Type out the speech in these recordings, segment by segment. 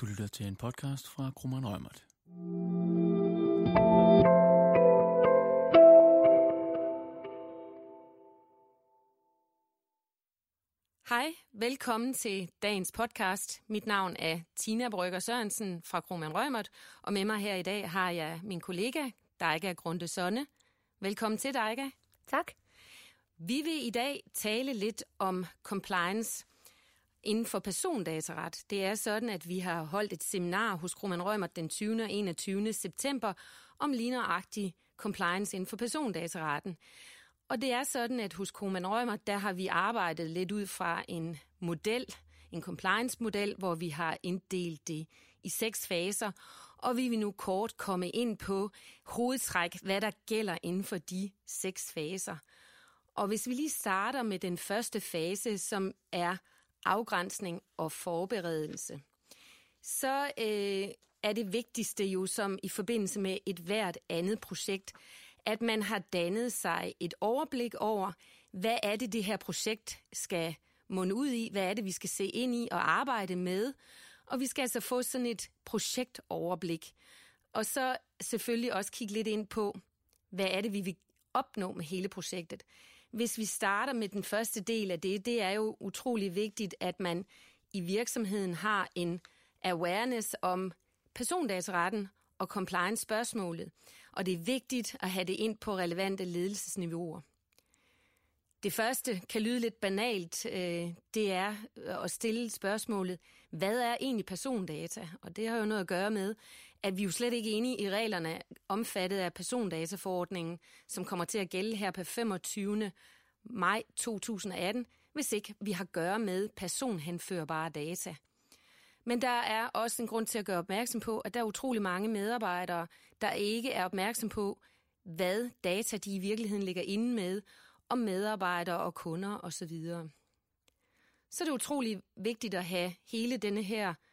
Du lytter til en podcast fra Krummeren Rømert. Hej, velkommen til dagens podcast. Mit navn er Tina Brygger Sørensen fra Kroman Rømert, og med mig her i dag har jeg min kollega, Dejga Grunde Sonne. Velkommen til, Dejga. Tak. Vi vil i dag tale lidt om compliance inden for persondataret. Det er sådan, at vi har holdt et seminar hos Kroman Rømert den 20. og 21. september om ligneragtig compliance inden for persondataretten. Og det er sådan, at hos Kroman Rømert, der har vi arbejdet lidt ud fra en model, en compliance-model, hvor vi har inddelt det i seks faser, og vi vil nu kort komme ind på hovedtræk, hvad der gælder inden for de seks faser. Og hvis vi lige starter med den første fase, som er afgrænsning og forberedelse, så øh, er det vigtigste jo som i forbindelse med et hvert andet projekt, at man har dannet sig et overblik over, hvad er det, det her projekt skal munde ud i, hvad er det, vi skal se ind i og arbejde med, og vi skal altså få sådan et projektoverblik. Og så selvfølgelig også kigge lidt ind på, hvad er det, vi vil opnå med hele projektet. Hvis vi starter med den første del af det, det er jo utrolig vigtigt, at man i virksomheden har en awareness om persondataretten og compliance-spørgsmålet, og det er vigtigt at have det ind på relevante ledelsesniveauer. Det første kan lyde lidt banalt. Øh, det er øh, at stille spørgsmålet, hvad er egentlig persondata? Og det har jo noget at gøre med, at vi jo slet ikke er enige i reglerne omfattet af persondataforordningen, som kommer til at gælde her på 25. maj 2018, hvis ikke vi har at gøre med personhenførbare data. Men der er også en grund til at gøre opmærksom på, at der er utrolig mange medarbejdere, der ikke er opmærksom på, hvad data de i virkeligheden ligger inde med, om medarbejdere og kunder osv. Så er det utrolig vigtigt at have hele denne her øh,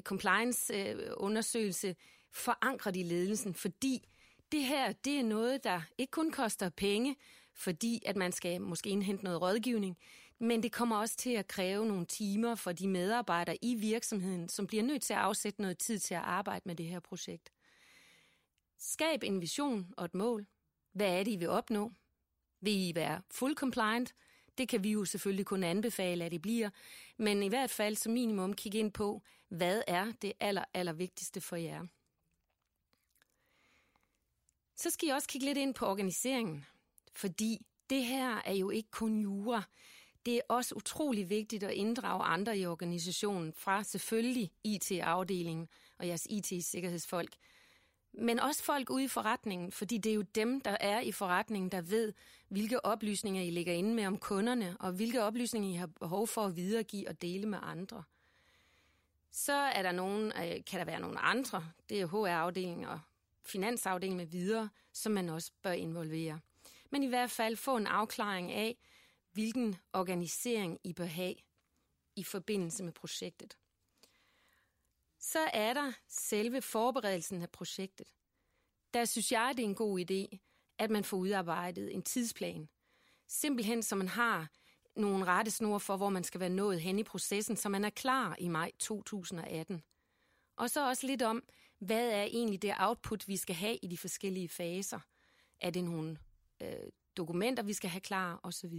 compliance-undersøgelse øh, forankret i ledelsen, fordi det her, det er noget, der ikke kun koster penge, fordi at man skal måske indhente noget rådgivning, men det kommer også til at kræve nogle timer for de medarbejdere i virksomheden, som bliver nødt til at afsætte noget tid til at arbejde med det her projekt. Skab en vision og et mål. Hvad er det, I vil opnå? Vil I være full compliant? Det kan vi jo selvfølgelig kun anbefale, at I bliver. Men i hvert fald som minimum kigge ind på, hvad er det aller, aller vigtigste for jer. Så skal I også kigge lidt ind på organiseringen, fordi det her er jo ikke kun jura. Det er også utrolig vigtigt at inddrage andre i organisationen, fra selvfølgelig IT-afdelingen og jeres IT-sikkerhedsfolk, men også folk ude i forretningen, fordi det er jo dem, der er i forretningen, der ved, hvilke oplysninger I ligger inde med om kunderne, og hvilke oplysninger I har behov for at videregive og dele med andre. Så er der nogen, øh, kan der være nogle andre, det er HR-afdelingen og finansafdelingen med videre, som man også bør involvere. Men i hvert fald få en afklaring af, hvilken organisering I bør have i forbindelse med projektet. Så er der selve forberedelsen af projektet. Der synes jeg, det er en god idé, at man får udarbejdet en tidsplan. Simpelthen, så man har nogle rettesnore for, hvor man skal være nået hen i processen, så man er klar i maj 2018. Og så også lidt om, hvad er egentlig det output, vi skal have i de forskellige faser. Er det nogle øh, dokumenter, vi skal have klar, osv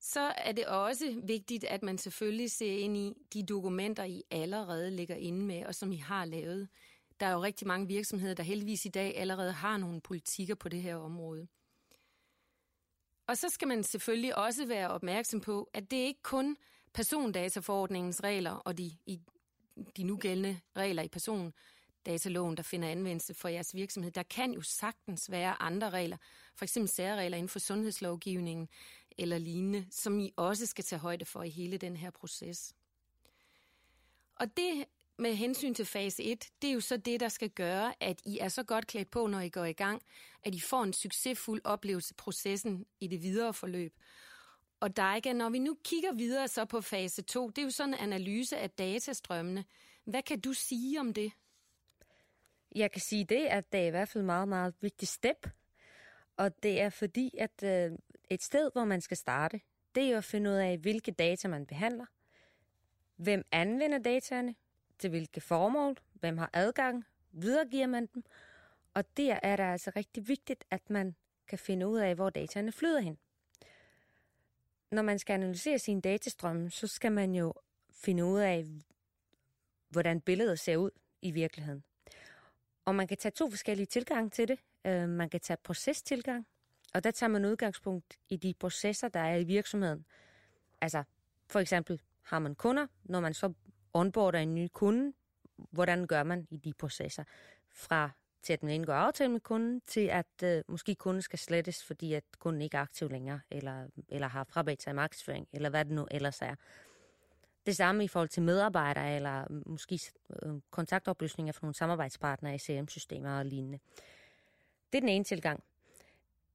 så er det også vigtigt, at man selvfølgelig ser ind i de dokumenter, I allerede ligger inde med, og som I har lavet. Der er jo rigtig mange virksomheder, der heldigvis i dag allerede har nogle politikker på det her område. Og så skal man selvfølgelig også være opmærksom på, at det ikke kun persondataforordningens regler og de, i, de nugældende regler i persondataloven, der finder anvendelse for jeres virksomhed. Der kan jo sagtens være andre regler, for eksempel særregler inden for sundhedslovgivningen, eller lignende, som I også skal tage højde for i hele den her proces. Og det med hensyn til fase 1, det er jo så det, der skal gøre, at I er så godt klædt på, når I går i gang, at I får en succesfuld oplevelse processen i det videre forløb. Og Daiga, når vi nu kigger videre så på fase 2, det er jo sådan en analyse af datastrømmene. Hvad kan du sige om det? Jeg kan sige det, at det er i hvert fald meget, meget vigtigt step. Og det er fordi, at øh, et sted, hvor man skal starte, det er jo at finde ud af, hvilke data man behandler, Hvem anvender dataene? Til hvilke formål? Hvem har adgang? Videregiver man dem? Og der er det altså rigtig vigtigt, at man kan finde ud af, hvor dataene flyder hen. Når man skal analysere sine datastrømme, så skal man jo finde ud af, hvordan billedet ser ud i virkeligheden. Og man kan tage to forskellige tilgange til det. Øh, man kan tage procestilgang, og der tager man udgangspunkt i de processer, der er i virksomheden. Altså, for eksempel har man kunder, når man så onboarder en ny kunde, hvordan gør man i de processer? Fra til at man indgår aftale med kunden, til at øh, måske kunden skal slettes, fordi at kunden ikke er aktiv længere, eller, eller har frabedt sig i markedsføring, eller hvad det nu ellers er. Det samme i forhold til medarbejdere, eller øh, måske øh, kontaktoplysninger fra nogle samarbejdspartnere i CRM-systemer og lignende. Det er den ene tilgang.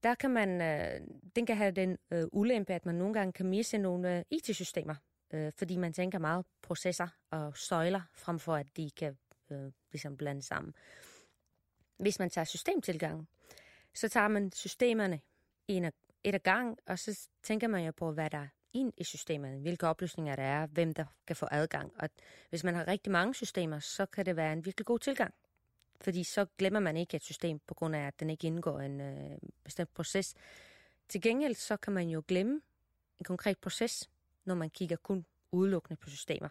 Der kan man, øh, den kan have den øh, ulempe, at man nogle gange kan misse nogle øh, IT-systemer, øh, fordi man tænker meget processer og søjler, frem for at de kan øh, ligesom blande sammen. Hvis man tager systemtilgang, så tager man systemerne en af, et af gang, og så tænker man jo på, hvad der er ind i systemerne, hvilke oplysninger der er, hvem der kan få adgang. Og hvis man har rigtig mange systemer, så kan det være en virkelig god tilgang. Fordi så glemmer man ikke et system, på grund af, at den ikke indgår en øh, bestemt proces. Til gengæld så kan man jo glemme en konkret proces, når man kigger kun udelukkende på systemer.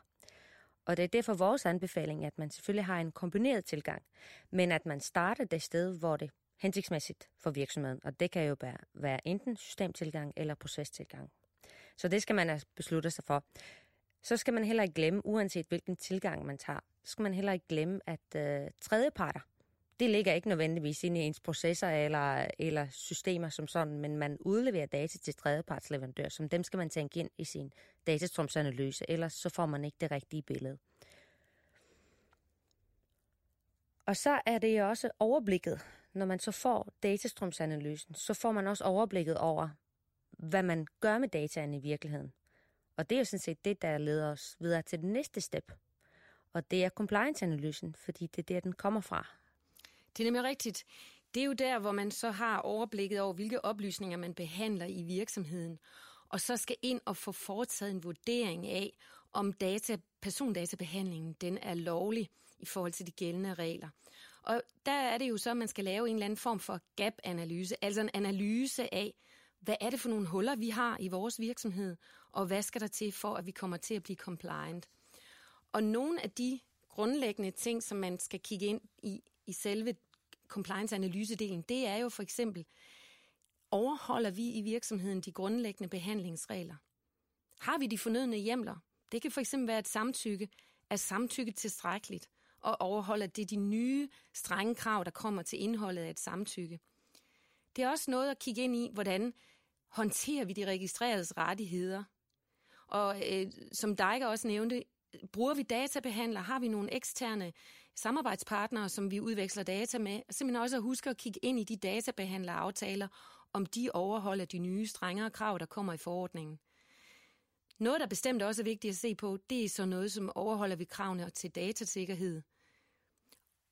Og det er derfor vores anbefaling, at man selvfølgelig har en kombineret tilgang, men at man starter det sted, hvor det er hensigtsmæssigt for virksomheden. Og det kan jo være, være enten systemtilgang eller procestilgang. Så det skal man altså beslutte sig for. Så skal man heller ikke glemme, uanset hvilken tilgang man tager, så skal man heller ikke glemme, at øh, tredjeparter, det ligger ikke nødvendigvis inde i ens processer eller, eller systemer som sådan, men man udleverer data til tredjepartsleverandør, som dem skal man tænke ind i sin datastrømsanalyse, ellers så får man ikke det rigtige billede. Og så er det også overblikket. Når man så får datastrømsanalysen, så får man også overblikket over, hvad man gør med dataen i virkeligheden. Og det er jo sådan set det, der leder os videre til det næste step. Og det er compliance-analysen, fordi det er der, den kommer fra. Det er nemlig rigtigt. Det er jo der, hvor man så har overblikket over, hvilke oplysninger man behandler i virksomheden, og så skal ind og få foretaget en vurdering af, om data, persondatabehandlingen den er lovlig i forhold til de gældende regler. Og der er det jo så, at man skal lave en eller anden form for gap-analyse, altså en analyse af, hvad er det for nogle huller, vi har i vores virksomhed, og hvad skal der til for, at vi kommer til at blive compliant. Og nogle af de grundlæggende ting, som man skal kigge ind i, i selve compliance-analysedelen, det er jo for eksempel, overholder vi i virksomheden de grundlæggende behandlingsregler? Har vi de fornødne hjemler? Det kan for eksempel være et samtykke. Er samtykke tilstrækkeligt? Og overholder det de nye strenge krav, der kommer til indholdet af et samtykke? Det er også noget at kigge ind i, hvordan håndterer vi de registreredes rettigheder? Og øh, som Dijker også nævnte, bruger vi databehandler? Har vi nogle eksterne samarbejdspartnere, som vi udveksler data med? Simpelthen også at huske at kigge ind i de databehandleraftaler, om de overholder de nye strengere krav, der kommer i forordningen. Noget, der bestemt også er vigtigt at se på, det er så noget, som overholder vi kravene til datasikkerhed.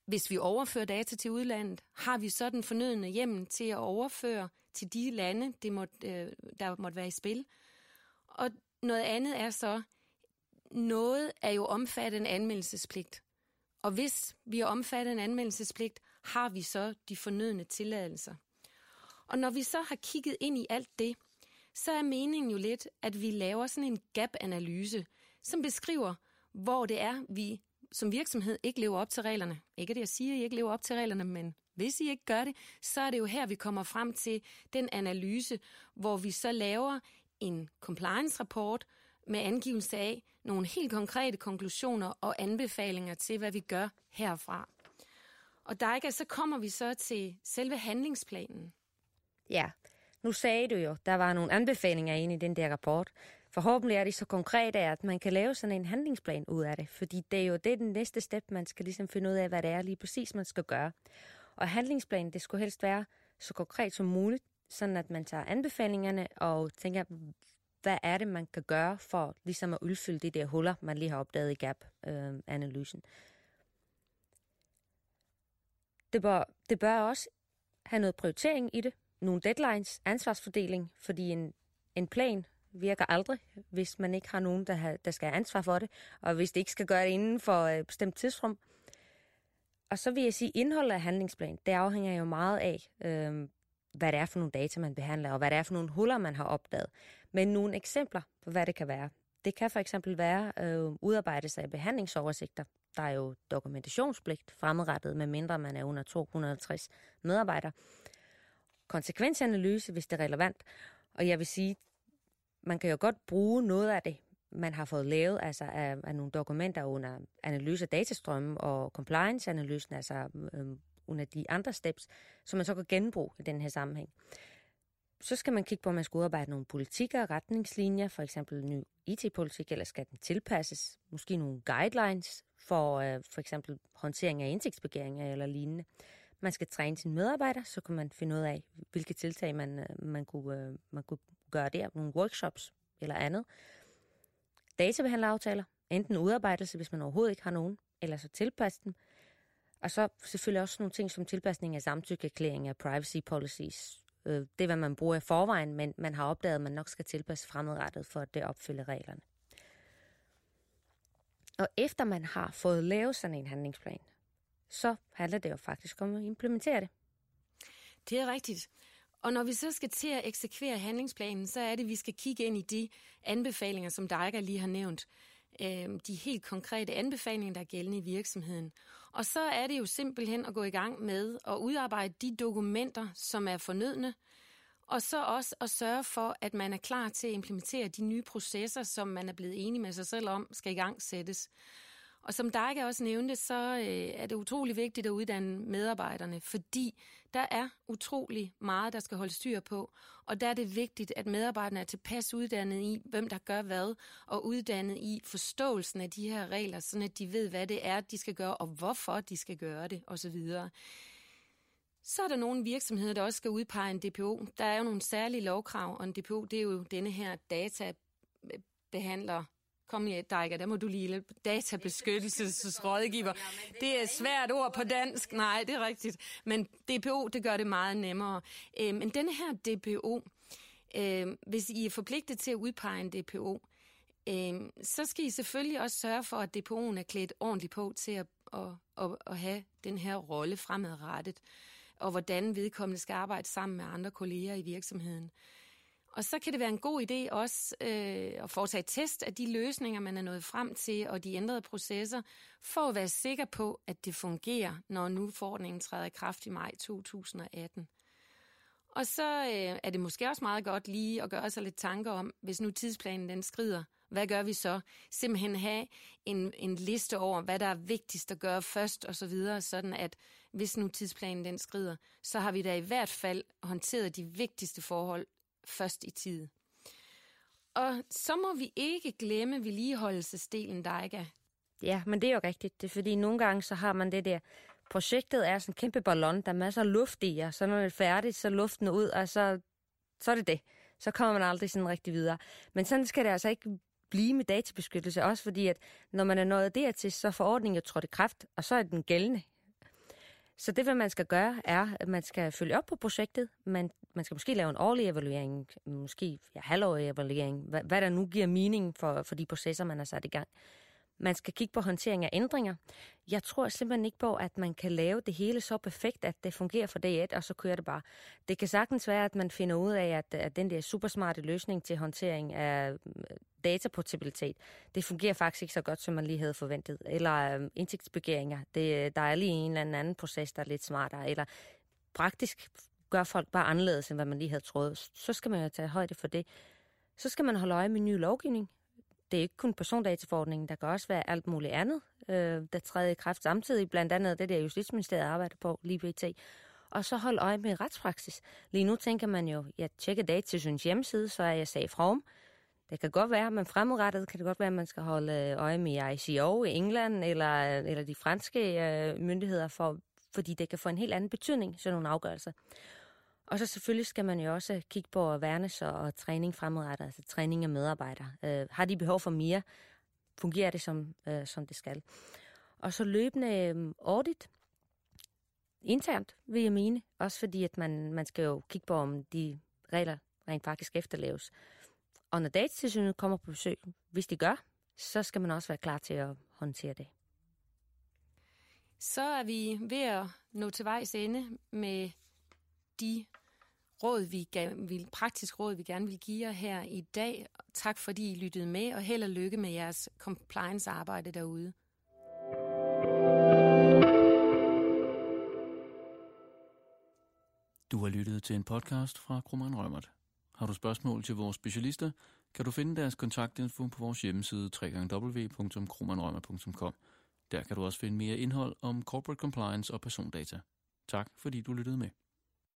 Hvis vi overfører data til udlandet, har vi så den fornødende hjemmel til at overføre til de lande, det må, øh, der måtte være i spil. Og noget andet er så, noget er jo omfattet en anmeldelsespligt. Og hvis vi er omfattet en anmeldelsespligt, har vi så de fornødne tilladelser. Og når vi så har kigget ind i alt det, så er meningen jo lidt, at vi laver sådan en gap-analyse, som beskriver, hvor det er, vi som virksomhed ikke lever op til reglerne. Ikke at jeg siger, at I ikke lever op til reglerne, men hvis I ikke gør det, så er det jo her, vi kommer frem til den analyse, hvor vi så laver en compliance-rapport med angivelse af nogle helt konkrete konklusioner og anbefalinger til, hvad vi gør herfra. Og der så kommer vi så til selve handlingsplanen. Ja, nu sagde du jo, der var nogle anbefalinger inde i den der rapport. Forhåbentlig er de så konkrete, at man kan lave sådan en handlingsplan ud af det, fordi det er jo det den næste step, man skal ligesom finde ud af, hvad det er lige præcis, man skal gøre. Og handlingsplanen, det skulle helst være så konkret som muligt, sådan at man tager anbefalingerne og tænker, hvad er det, man kan gøre for ligesom at udfylde de der huller, man lige har opdaget i gap-analysen. Øh, det, bør, det bør også have noget prioritering i det, nogle deadlines, ansvarsfordeling, fordi en, en plan virker aldrig, hvis man ikke har nogen, der, har, der skal have ansvar for det, og hvis det ikke skal gøre det inden for et bestemt tidsrum. Og så vil jeg sige, at indholdet af handlingsplanen, det afhænger jo meget af, øh, hvad det er for nogle data, man behandler, og hvad det er for nogle huller, man har opdaget. Men nogle eksempler på, hvad det kan være. Det kan for eksempel være øh, udarbejdelse af behandlingsoversigter. Der er jo dokumentationspligt fremadrettet, med mindre man er under 250 medarbejdere. Konsekvensanalyse, hvis det er relevant. Og jeg vil sige, man kan jo godt bruge noget af det, man har fået lavet altså af, af nogle dokumenter under analyse af datastrømme og compliance-analysen, altså øh, under de andre steps, som man så kan genbruge i den her sammenhæng. Så skal man kigge på, om man skal udarbejde nogle politikker og retningslinjer, for eksempel ny IT-politik, eller skal den tilpasses? Måske nogle guidelines for øh, for eksempel håndtering af indtægtsbegæringer eller lignende. Man skal træne sine medarbejdere, så kan man finde ud af, hvilke tiltag man, øh, man, kunne, øh, man kunne gøre der, nogle workshops eller andet. Databehandleraftaler, enten udarbejdelse, hvis man overhovedet ikke har nogen, eller så tilpasse dem. Og så selvfølgelig også nogle ting som tilpasning af samtykkeerklæring af privacy policies. Øh, det er, hvad man bruger i forvejen, men man har opdaget, at man nok skal tilpasse fremadrettet for at det opfylder reglerne. Og efter man har fået lavet sådan en handlingsplan, så handler det jo faktisk om at implementere det. Det er rigtigt. Og når vi så skal til at eksekvere handlingsplanen, så er det, at vi skal kigge ind i de anbefalinger, som Deiger lige har nævnt øh, de helt konkrete anbefalinger, der er gældende i virksomheden. Og så er det jo simpelthen at gå i gang med at udarbejde de dokumenter, som er fornødne, og så også at sørge for, at man er klar til at implementere de nye processer, som man er blevet enig med sig selv om, skal i gang sættes. Og som Deiger også nævnte, så øh, er det utrolig vigtigt at uddanne medarbejderne, fordi der er utrolig meget, der skal holde styr på. Og der er det vigtigt, at medarbejderne er tilpas uddannet i, hvem der gør hvad, og uddannet i forståelsen af de her regler, sådan at de ved, hvad det er, de skal gøre, og hvorfor de skal gøre det, osv. Så er der nogle virksomheder, der også skal udpege en DPO. Der er jo nogle særlige lovkrav, og en DPO, det er jo denne her databehandler Kom i Deiger, der må du lige hjælpe. Databeskyttelsesrådgiver. Det er svært ord på dansk. Nej, det er rigtigt. Men DPO, det gør det meget nemmere. Øh, men denne her DPO, øh, hvis I er forpligtet til at udpege en DPO, øh, så skal I selvfølgelig også sørge for, at DPO'en er klædt ordentligt på til at, at, at, at have den her rolle fremadrettet, og hvordan vedkommende skal arbejde sammen med andre kolleger i virksomheden. Og så kan det være en god idé også øh, at foretage test af de løsninger, man er nået frem til, og de ændrede processer, for at være sikker på, at det fungerer, når nu forordningen træder i kraft i maj 2018. Og så øh, er det måske også meget godt lige at gøre sig lidt tanker om, hvis nu tidsplanen den skrider, hvad gør vi så? Simpelthen have en, en liste over, hvad der er vigtigst at gøre først og så videre, sådan at hvis nu tidsplanen den skrider, så har vi da i hvert fald håndteret de vigtigste forhold først i tid. Og så må vi ikke glemme vedligeholdelsesdelen, Daiga. Ja, men det er jo rigtigt. Det er fordi nogle gange så har man det der, projektet er sådan en kæmpe ballon, der er masser af luft i, og så når det er færdigt, så luften ud, og så, så er det det. Så kommer man aldrig sådan rigtig videre. Men sådan skal det altså ikke blive med databeskyttelse, også fordi, at når man er nået dertil, så er forordningen jo trådt i kraft, og så er den gældende. Så det, hvad man skal gøre, er, at man skal følge op på projektet. Man, man skal måske lave en årlig evaluering, måske ja, halvårig evaluering, hvad, hvad der nu giver mening for, for de processer, man har sat i gang. Man skal kigge på håndtering af ændringer. Jeg tror simpelthen ikke på, at man kan lave det hele så perfekt, at det fungerer for dag 1, og så kører det bare. Det kan sagtens være, at man finder ud af, at, at den der supersmarte løsning til håndtering af øh, dataportabilitet, det fungerer faktisk ikke så godt, som man lige havde forventet. Eller øh, det, øh, der er lige en eller anden proces, der er lidt smartere. Eller praktisk gør folk bare anderledes, end hvad man lige havde troet. Så skal man jo tage højde for det. Så skal man holde øje med ny lovgivning. Det er ikke kun persondataforordningen, der kan også være alt muligt andet, øh, der træder i kraft samtidig, blandt andet det der Justitsministeriet arbejder på, lige pt. Og så hold øje med retspraksis. Lige nu tænker man jo, jeg tjekker datatilsynets hjemmeside, så er jeg safe home. Det kan godt være, men fremadrettet kan det godt være, at man skal holde øh, øje med ICO i England eller, øh, eller de franske øh, myndigheder, for, fordi det kan få en helt anden betydning, sådan nogle afgørelser. Og så selvfølgelig skal man jo også kigge på awareness og, og træning fremadrettet, altså træning af medarbejdere. Øh, har de behov for mere? Fungerer det, som, øh, som det skal? Og så løbende øh, audit, internt, vil jeg mene. Også fordi, at man, man skal jo kigge på, om de regler rent faktisk efterleves. Og når datatilsynet kommer på besøg, hvis de gør, så skal man også være klar til at håndtere det. Så er vi ved at nå til vejs ende med de råd, vi gerne vil, praktisk råd, vi gerne vil give jer her i dag. Tak fordi I lyttede med, og held og lykke med jeres compliance-arbejde derude. Du har lyttet til en podcast fra Krummeren Rømert. Har du spørgsmål til vores specialister, kan du finde deres kontaktinfo på vores hjemmeside www.krummerrømert.com. Der kan du også finde mere indhold om corporate compliance og persondata. Tak fordi du lyttede med.